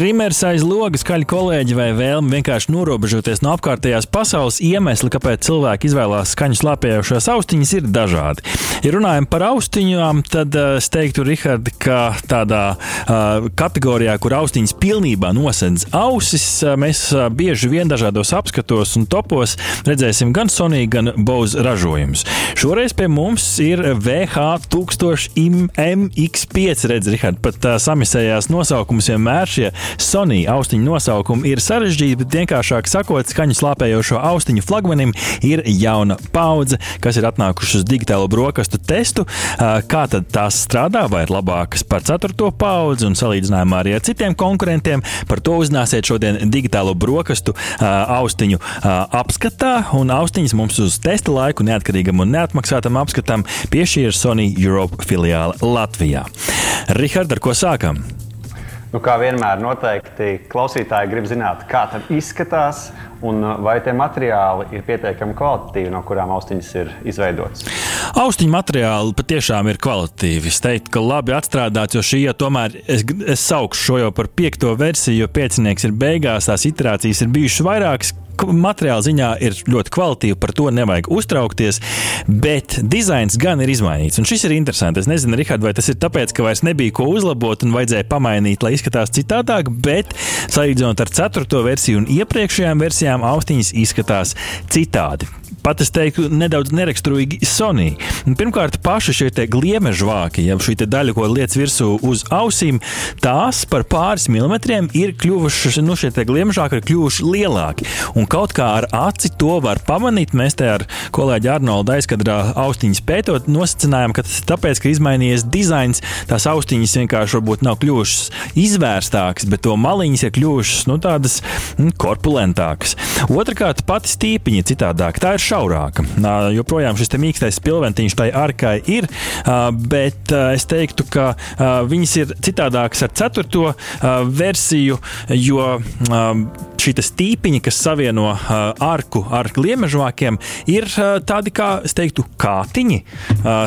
Trimers aiz logas, kaļi kolēģi vai vēlme vienkārši norobežoties no apkārtējās pasaules iemesli, kāpēc cilvēki izvēlās skaņu slāpējošās austiņas, ir dažādi. Ja runājam par austiņām, tad uh, es teiktu, Rihard, ka tādā uh, kategorijā, kur austiņas pilnībā nosedz ausis, uh, mēs bieži vien dažādos apskatos un topos redzēsim gan Sony, gan Bose ražojumus. Šoreiz pie mums ir VH1000MX5, redz, Rihard, pat uh, samisējās nosaukums vienmēr šie Sony austiņu nosaukumi ir sarežģīti, bet vienkāršāk sakot, skaņu slāpējošo austiņu flagmanim ir jauna paudze, kas ir atnākuši uz digitālo brokastu testu. Kā tad tās strādā, vai ir labākas par ceturto paudzi un salīdzinājumā arī ar citiem konkurentiem? Par to uzzināsiet šodien digitālo brokastu austiņu apskatā, un austiņas mums uz testa laiku neatkarīgam un neatmaksātam apskatam piešķīra Sony Europe filiāle Latvijā. Rihard, ar ko sākam? Nu, kā vienmēr, noteikti klausītāji grib zināt, kā tas izskatās un uh, vai tie materiāli ir pietiekami kvalitatīvi, no kurām austiņas ir izveidotas. Austiņu materiāli patiešām ir kvalitatīvi. Es teiktu, ka labi atstrādāts, jo šī jau tomēr es, es saukšu šo jau par piekto versiju, jo piecinieks ir beigās, tās iterācijas ir bijušas vairākas materiāla ziņā ir ļoti kvalitīva, par to nevajag uztraukties. Bet dizains gan ir izmainīts. Un šis ir interesants. Es nezinu, Rihard, vai tas ir tāpēc, ka vairs nebija ko uzlabot un vajadzēja pamainīt, lai izskatās citādāk. Bet salīdzinot ar 4. versiju un iepriekšējām versijām, austiņas izskatās citādi pat es teiktu, nedaudz neraksturīgi Sony. Pirmkārt, paši šie gliemežvāki, jau šī daļa, ko liec virsū uz ausīm, tās par pāris milimetriem ir kļuvušas, nu, šie gliemežvāki ir kļuvuši lielāki. Un kaut kā ar aci to var pamanīt. Mēs te ar kolēģi Arnoldu aizkadrā austiņas pētot, nosacinājām, ka tas ir tāpēc, ka izmainījies dizains. Tās austiņas vienkārši varbūt nav kļuvušas izvērstākas, bet to maliņas ir kļuvušas nu, tādas mm, korpulentākas. Otrakārt, pati stīpiņa citādāk. Tā ir šaurāka. Joprojām šis mīkstais spilventiņš tai arkai ir, bet es teiktu, ka viņas ir citādākas ar ceturto versiju, jo šī stīpiņa, kas savieno arku ar gliemežvākiem, ir tādi kā, es teiktu, kātiņi.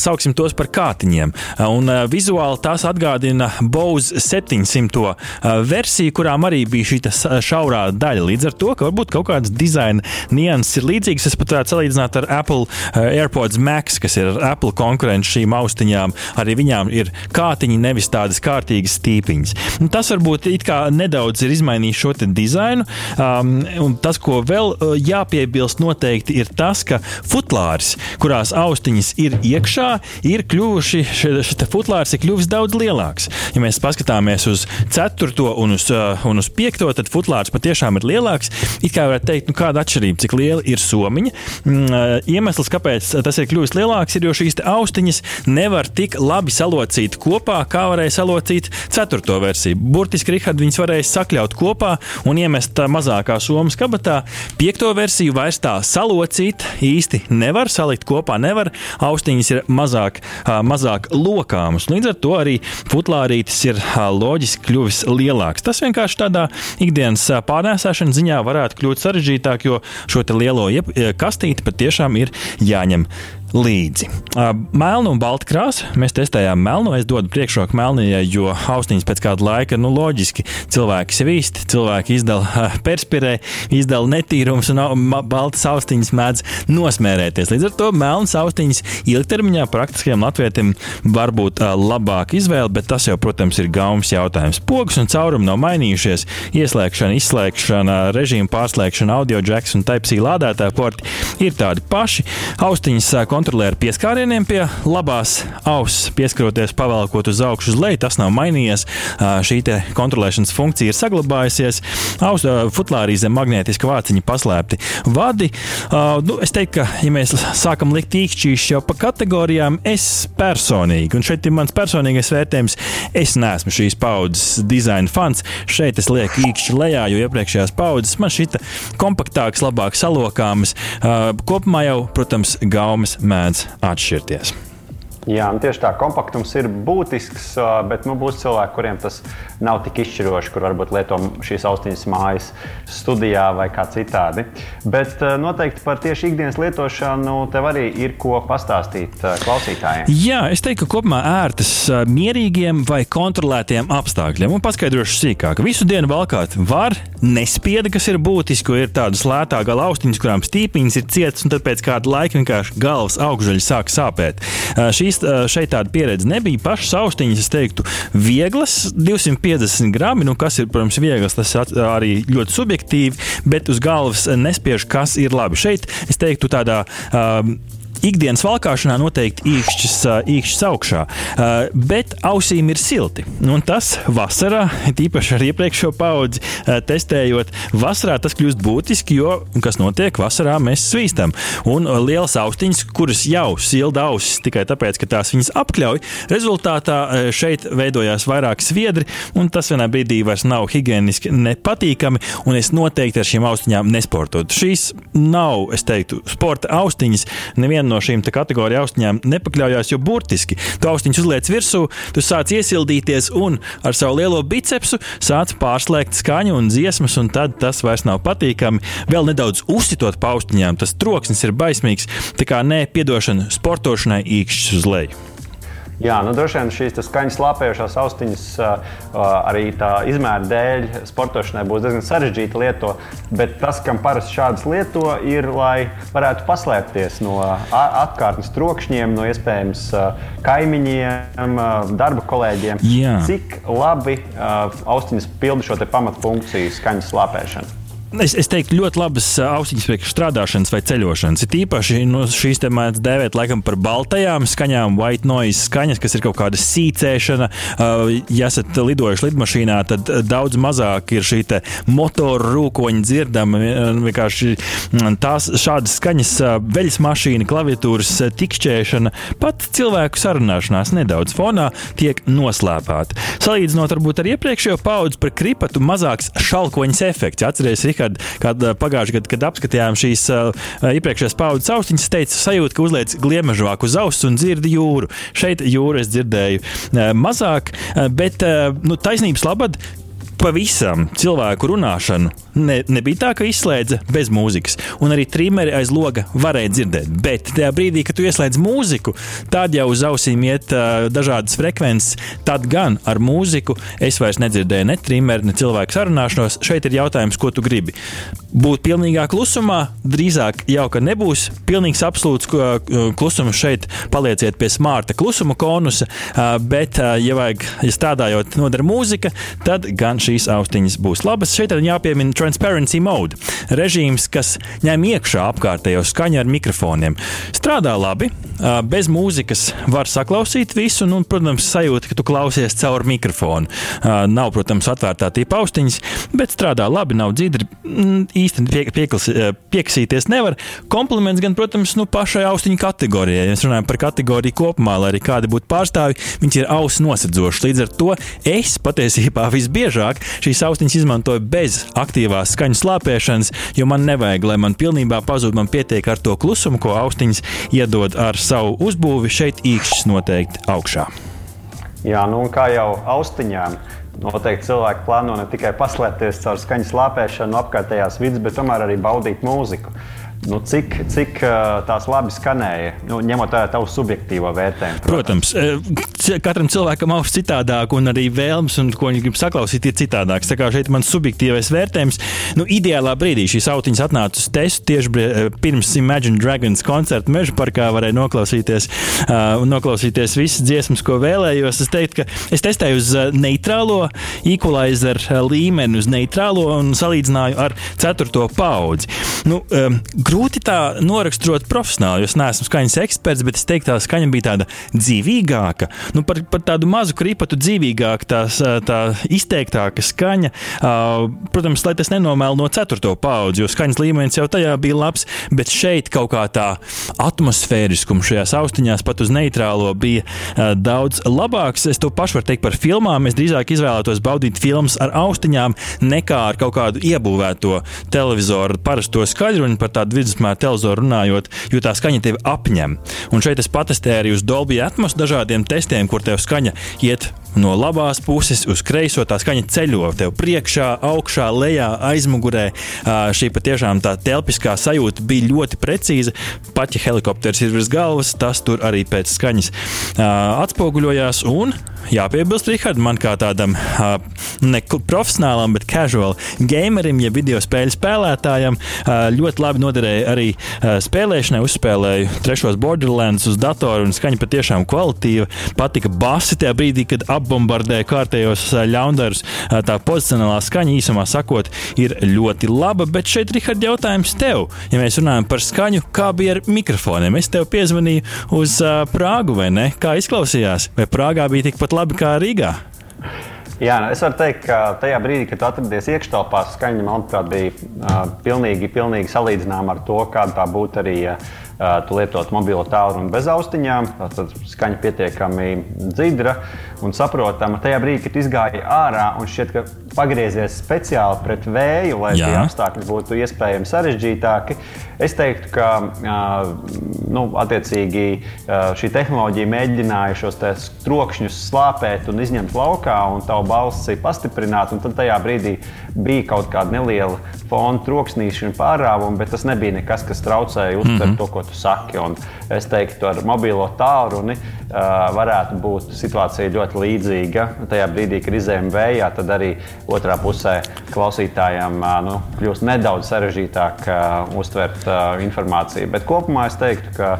Sauksim tos par kātiņiem. Un vizuāli tās atgādina Bose 700 uh, versiju, kurām arī bija šī šaurā daļa. Līdz ar to, ka varbūt kaut kādas dizaina nianses ir līdzīgas, es pat varētu salīdzināt ar Apple uh, AirPods Max, kas ir Apple konkurence šīm austiņām. Arī viņām ir kātiņi, nevis tādas kārtīgas stīpiņas. Un tas varbūt nedaudz ir izmainījis šo dizainu. Um, tas, ko vēl uh, jāpiebilst, noteikti ir tas, ka futlārs, kurās austiņas ir iekšā, ir kļuvuši, šis futlārs ir kļuvis daudz lielāks. Ja mēs paskatāmies uz 4. un uz, uh, un uz 5. tad futlārs patiešām ir lielāks. It kā varētu teikt, nu, kāda atšķirība, cik liela ir somiņa. Mm, uh, iemesls, kāpēc tas ir kļuvis lielāks, ir, jo šīs austiņas nevar tik labi salocīt kopā, kā varēja salocīt 4. versiju. Burtiski Rihard viņas varēja sakļaut kopā un iemest mazākā somas kabatā. Piekto versiju vairs tā salocīt īsti nevar, salikt kopā nevar. Austiņas ir mazāk, mazāk lokāmas. Līdz ar to arī futlārītis ir loģiski kļuvis lielāks. Tas vienkārši tādā ikdienas pārnēsāšanas ziņā varētu kļūt sarežģītāk, jo šo lielo kastīti patiešām ir jāņem līdzi. Melnu un baltu krāsu mēs testējām melnu. Es dodu priekšroku melnajai, jo austiņas pēc kāda laika, nu, loģiski cilvēki svīst, cilvēki izdala perspirē, izdala netīrums un baltas austiņas mēdz nosmērēties. Līdz ar to melnas austiņas ilgtermiņā praktiskajam latvietim var būt labāka izvēle, bet tas jau, protams, ir gaumas jautājums. Pogas un caurumi nav mainījušies. Ieslēgšana, izslēgšana, režīma pārslēgšana, audio jacks un type-C lādētāja porti ir tādi paši. Austiņas kontrolē ar pieskārieniem pie labās auss, pieskaroties, pavēlkot uz augšu, uz leju. Tas nav mainījies. Šī kontrolēšanas funkcija ir saglabājusies. Aus, futlārī zem magnētiska vāciņa paslēpti vadi. Nu, es teiktu, ka, ja mēs sākam likt īkšķīšus jau pa kategorijām, es personīgi, un šeit ir mans personīgais vērtējums, es neesmu šīs paudzes dizaina fans. Šeit es lieku īkšķi lejā, jo iepriekšējās paudzes man šita kompaktāks, labāk salokāmas. Kopumā jau, protams, gaumas mēdz atšķirties. Jā, nu tieši tā, kompaktums ir būtisks, bet nu, būs cilvēki, kuriem tas nav tik izšķiroši, kur varbūt lieto šīs austiņas mājas studijā vai kā citādi. Bet noteikti par tieši ikdienas lietošanu tev arī ir ko pastāstīt klausītājiem. Jā, es teiktu, ka kopumā ērtas mierīgiem vai kontrolētiem apstākļiem. Un paskaidrošu sīkāk. Visu dienu valkāt var, nespieda, kas ir būtiski, ir tādas lētā gala austiņas, kurām stīpiņas ir cietas, un tad pēc kāda laika vienkārši galvas augšuļi sāk sāpēt. Šīs šeit tāda pieredze nebija. Pašas austiņas, es teiktu, vieglas, 250 gramu, nu, kas ir, protams, vieglas, tas arī ļoti subjektīvi, bet uz galvas nespiež, kas ir labi. Šeit es teiktu tādā. Um, ikdienas valkāšanā noteikti īkšķis, īkšķis augšā, bet ausīm ir silti. Nu, un tas vasarā, tīpaši ar iepriekšējo paudzi testējot, vasarā tas kļūst būtiski, jo kas notiek vasarā, mēs svīstam. Un lielas austiņas, kuras jau silda ausis tikai tāpēc, ka tās viņas apkļauj, rezultātā šeit veidojās vairāk sviedri, un tas vienā brīdī vairs nav higiēniski nepatīkami, un es noteikti ar šīm austiņām nesportotu. Šīs nav, es teiktu, sporta austiņas. Neviena neviena no šīm kategoriju austiņām nepakļaujās, jo burtiski tu austiņus uzliec virsū, tu sāc iesildīties un ar savu lielo bicepsu sāc pārslēgt skaņu un dziesmas, un tad tas vairs nav patīkami. Vēl nedaudz uzsitot pa austiņām, tas troksnis ir baismīgs. Tā kā nē, piedošana sportošanai īkšķis uz leju. Jā, nu, droši vien šīs skaņas lāpējošās austiņas arī tā izmēra dēļ sportošanai būs diezgan sarežģīta lieto. Bet tas, kam parasti šādas lieto, ir, lai varētu paslēpties no apkārtnes trokšņiem, no iespējams kaimiņiem, darba kolēģiem. Jā. Cik labi austiņas pilda šo pamatfunkciju, skaņas lāpēšanu? Es, es teiktu, ļoti labas austiņas priekš strādāšanas vai ceļošanas. Ir īpaši nu, šīs te mēdz dēvēt laikam par baltajām skaņām, white noise skaņas, kas ir kaut kāda sīcēšana. Ja esat lidojuši lidmašīnā, tad daudz mazāk ir šī motoru rūkoņa dzirdama. Vienkārši tās šādas skaņas, veļas mašīna, klaviatūras tikšķēšana, pat cilvēku sarunāšanās nedaudz fonā tiek noslēpāta. Salīdzinot varbūt ar iepriekšējo paudzi par kripatu, mazāks šalkoņas efekts. Atcerieties, kad, kad pagājušajā gadā, kad apskatījām šīs uh, iepriekšējās paudzes austiņas, es teicu, sajūta, ka uzliec gliemežvāku uz auss un dzirdi jūru. Šeit jūru es dzirdēju uh, mazāk, bet nu, taisnības labad pavisam cilvēku runāšanu ne, nebija tā, ka izslēdza bez mūzikas. Un arī trimeri aiz loga varēja dzirdēt. Bet tajā brīdī, kad tu ieslēdz mūziku, tad jau uz ausīm iet uh, dažādas frekvences. Tad gan ar mūziku es vairs nedzirdēju ne trimeri, ne cilvēku sarunāšanos. Šeit ir jautājums, ko tu gribi. Būt pilnīgā klusumā, drīzāk jau ka nebūs pilnīgs absolūts klusums šeit. Palieciet pie smarta klusuma konusa, bet, ja vajag, ja strādājot, nodara mūzika, tad gan šīs austiņas būs labas. Šeit ir jāpiemina transparency mode. Režīms, kas ņem iekšā apkārtējo skaņu ar mikrofoniem. Strādā labi, bez mūzikas var saklausīt visu, un, protams, sajūta, ka tu klausies caur mikrofonu. Nav, protams, atvērtā tīpa austiņas, bet strādā labi, nav dzidri. Mm, īsti pie, pieklas, piekasīties nevar. Kompliments gan, protams, nu, pašai austiņu kategorijai. Ja mēs runājam par kategoriju kopumā, lai arī kādi būtu pārstāvji, viņi ir auss nosedzoši. Līdz ar to es patiesībā visbiežāk šīs austiņas izmantoju bez aktīvā aktīvās skaņas slāpēšanas, jo man nevajag, lai man pilnībā pazūd. Man pietiek ar to klusumu, ko austiņas iedod ar savu uzbūvi. Šeit īkšķis noteikti augšā. Jā, nu kā jau austiņām. Noteikti cilvēki plāno ne tikai paslēpties caur skaņas lāpēšanu no apkārtējās vidas, bet tomēr arī baudīt mūziku. Nu, cik, cik tās labi skanēja, nu, ņemot vērā tavu subjektīvo vērtējumu? Protams, protams katram cilvēkam auss citādāk, un arī vēlmes, un ko viņš grib saklausīt, ir citādāks. Tā kā šeit ir mans subjektīvais vērtējums. Nu, ideālā brīdī šīs autiņas atnāca uz testu tieši pirms Imagine Dragons koncerta meža parkā. Varēja noklausīties, uh, noklausīties visas dziesmas, ko vēlējos. Es teiktu, ka es testēju uz neitrālo equalizer līmeni, uz neitrālo un salīdzināju ar ceturto paudzi. Nu, um, grūti tā noraksturot profesionāli, jo es neesmu skaņas eksperts, bet es teiktu, tā skaņa bija tāda dzīvīgāka. Nu, par, par tādu mazu kripatu dzīvīgāka, tās, tā izteiktāka skaņa. Protams, lai tas nenomēl no ceturto paudzi, jo skaņas līmenis jau tajā bija labs, bet šeit kaut kā tā atmosfēriskuma šajās austiņās pat uz neitrālo bija daudz labāks. Es to pašu varu teikt par filmām. Es drīzāk izvēlētos baudīt filmas ar austiņām nekā ar kaut kādu iebūvēto televizoru parasto skaļruņu par tādu vidusmēra televizoru runājot, jo tā skaņa tevi apņem. Un šeit es patestēju arī uz Dolby Atmos dažādiem testiem, kur tev skaņa iet no labās puses uz kreiso. Tā skaņa ceļo tev priekšā, augšā, lejā, aizmugurē. Šī patiešām tā telpiskā sajūta bija ļoti precīza. Pat ja helikopters ir virs galvas, tas tur arī pēc skaņas atspoguļojās. Un jāpiebilst, Rihard, man kā tādam ne profesionālam, casual gamerim, ja video spēļu spēlētājam, ļoti labi noderēja arī spēlēšanai. Uzspēlēju trešos Borderlands uz datoru un skaņa patiešām kvalitīva. Patika basi tajā brīdī, kad apbombardē kārtējos ļaundarus. Tā pozicionālā skaņa īsumā sakot, ir ļoti laba, bet šeit, Rihard, jautājums tev. Ja mēs runājam par skaņu, kā bija ar mikrofoniem? Es tev piezvanīju uz Prāgu, vai ne? Kā izklausījās? Vai Prāgā bija tikpat labi kā Rīgā? Jā, nu es varu teikt, ka tajā brīdī, kad atradies iekštelpā, skaņa, manuprāt, bija uh, pilnīgi, pilnīgi salīdzināma ar to, kāda tā būtu arī. Uh, tu lietot mobilo tālruni bez austiņām, tad skaņa pietiekami dzidra un saprotama. Tajā brīdī, kad izgāja ārā un šķiet, ka pagriezies speciāli pret vēju, lai Jā. tie apstākļi būtu iespējami sarežģītāki, es teiktu, ka nu, šī tehnoloģija mēģināja šos trokšņus slāpēt un izņemt laukā, un tavu balsi pastiprināt. Tad tajā brīdī bija kaut kāda neliela fona troksnīšana, pārāvuma, bet tas nebija nekas, kas traucēja uztvert mm -hmm. to, ko tu saki. Un es teiktu, ar mobilo tālruni uh, varētu būt situācija ļoti līdzīga. Tajā brīdī, kad izējām vējā, tad arī otrā pusē klausītājiem nu, kļūst nedaudz sarežģītāk uztvert informāciju. Bet kopumā es teiktu, ka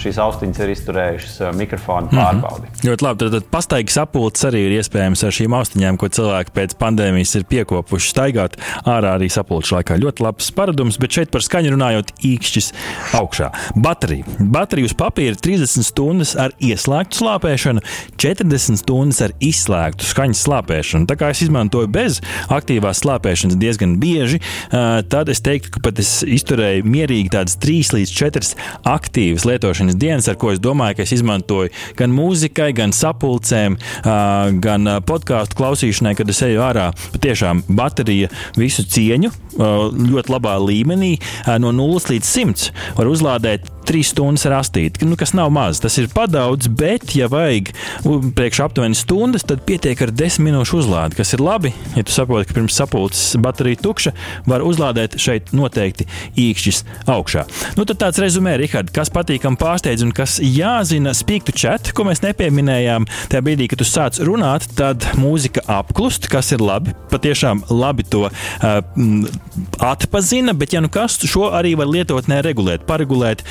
šīs austiņas ir izturējušas mikrofonu mhm. pārbaudi. Mm -hmm. Ļoti labi. Tad, tad pastaigas sapulces arī ir iespējams ar šīm austiņām, ko cilvēki pēc pandēmijas ir piekopuši staigāt ārā arī sapulču laikā. Ļoti labs paradums, bet šeit par skaņu runājot, īkšķis augšā. Baterija. Baterija uz papīra 30 stundas ar ieslēgtu slāpēšanu, 40 stundas ar izslēgtu skaņas slāpēšanu. Tā kā es izmantoju bez aktīvās slāpēšanas diezgan bieži, tad es teiktu, ka pat es izturēju mierīgi tādas 3 līdz 4 aktīvas lietošanas dienas, ar ko es domāju, ka es izmantoju gan mūzikai, gan sapulcēm, gan podkāstu klausīšanai, kad es eju ārā. Patiešām baterija visu cieņu ļoti labā līmenī no 0 līdz 100 var uzlādēt 3 stundas rastīti, nu, kas nav maz. Tas ir padaudz, bet, ja vajag priekš aptuveni stundas, tad pietiek ar 10 minūšu uzlādi, kas ir labi. Ja tu saproti, ka pirms sapulces baterija tukša, var uzlādēt šeit noteikti īkšķis augšā. Nu, tad tāds rezumē, Rihard, kas patīkam pārsteidz un kas jāzina spīktu čat, ko mēs nepieminējām. Tajā brīdī, kad tu sāc runāt, tad mūzika apklust, kas ir labi. Patiešām labi to uh, atpazina, bet, ja nu kas, šo arī var lietot neregulēt, paregulēt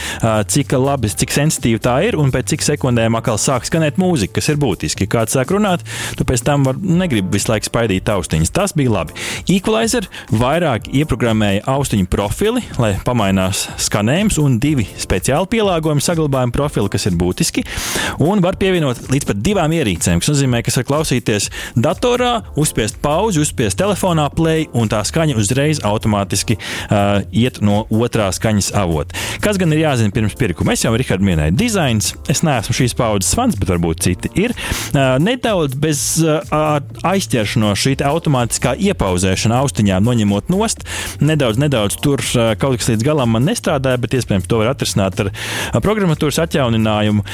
cik labi, cik sensitīva tā ir, un pēc cik sekundēm atkal sāk skanēt mūzika, kas ir būtiski. Kāds sāk runāt, tu pēc tam var, negribi visu laiku spaidīt austiņas. Tas bija labi. Equalizer vairāk ieprogrammēja austiņu profili, lai pamainās skanējums, un divi speciāli pielāgojumi saglabājuma profili, kas ir būtiski. Un var pievienot līdz pat divām ierīcēm, kas nozīmē, ka var klausīties datorā, uzspiest pauzi, uzspiest telefonā play, un tā skaņa uzreiz automātiski uh, iet no otrā skaņas avota. Kas gan ir jāzina? pirms pirkuma. Es jau Rihardu minēju, dizains. Es neesmu šīs paudzes fans, bet varbūt citi ir. Nedaudz bez aizķeršanās šī automātiskā iepauzēšana austiņām noņemot nost. Nedaudz, nedaudz tur kaut kas līdz galam man nestrādāja, bet iespējams to var atrisināt ar programmatūras atjauninājumu.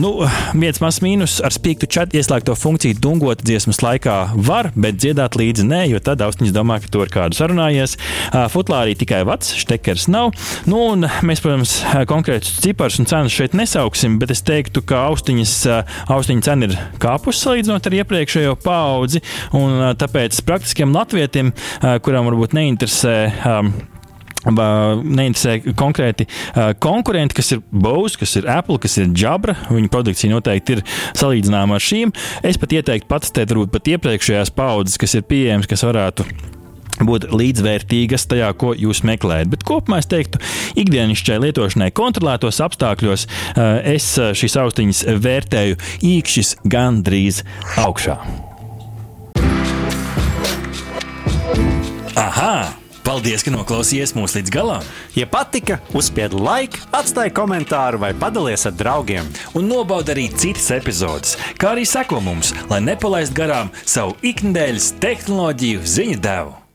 Nu, viens mazs mīnus ar spīktu čatu ieslēgto funkciju dungot dziesmas laikā var, bet dziedāt līdzi nē, jo tad austiņas domā, ka to ir kādu sarunājies. Futlārī tikai vats, štekers nav. Nu, un mēs, protams, konkrētus ciparus un cenas šeit nesauksim, bet es teiktu, ka austiņas, austiņa cena ir kāpusi salīdzinot ar iepriekšējo paudzi. Tāpēc praktiskiem latvietiem, kuram varbūt neinteresē neinteresē konkrēti uh, konkurenti, kas ir Bose, kas ir Apple, kas ir Jabra. Viņa produkcija noteikti ir salīdzināma ar šīm. Es pat ieteiktu patestēt varbūt pat iepriekšējās paudzes, kas ir pieejamas, kas varētu būt līdzvērtīgas tajā, ko jūs meklējat. Bet kopumā es teiktu, ikdienišķai lietošanai kontrolētos apstākļos eh, es eh, šīs austiņas vērtēju īkšķis gandrīz augšā. Aha! Paldies, ka noklausījāties mūsu līdz galam! Ja patika, uzspiediet laiku, atstājiet komentāru vai padalieties ar draugiem. Un nobaudiet arī citas epizodes, kā arī sekot mums, lai nepalaistu garām savu ikdienas tehnoloģiju ziņu devumu.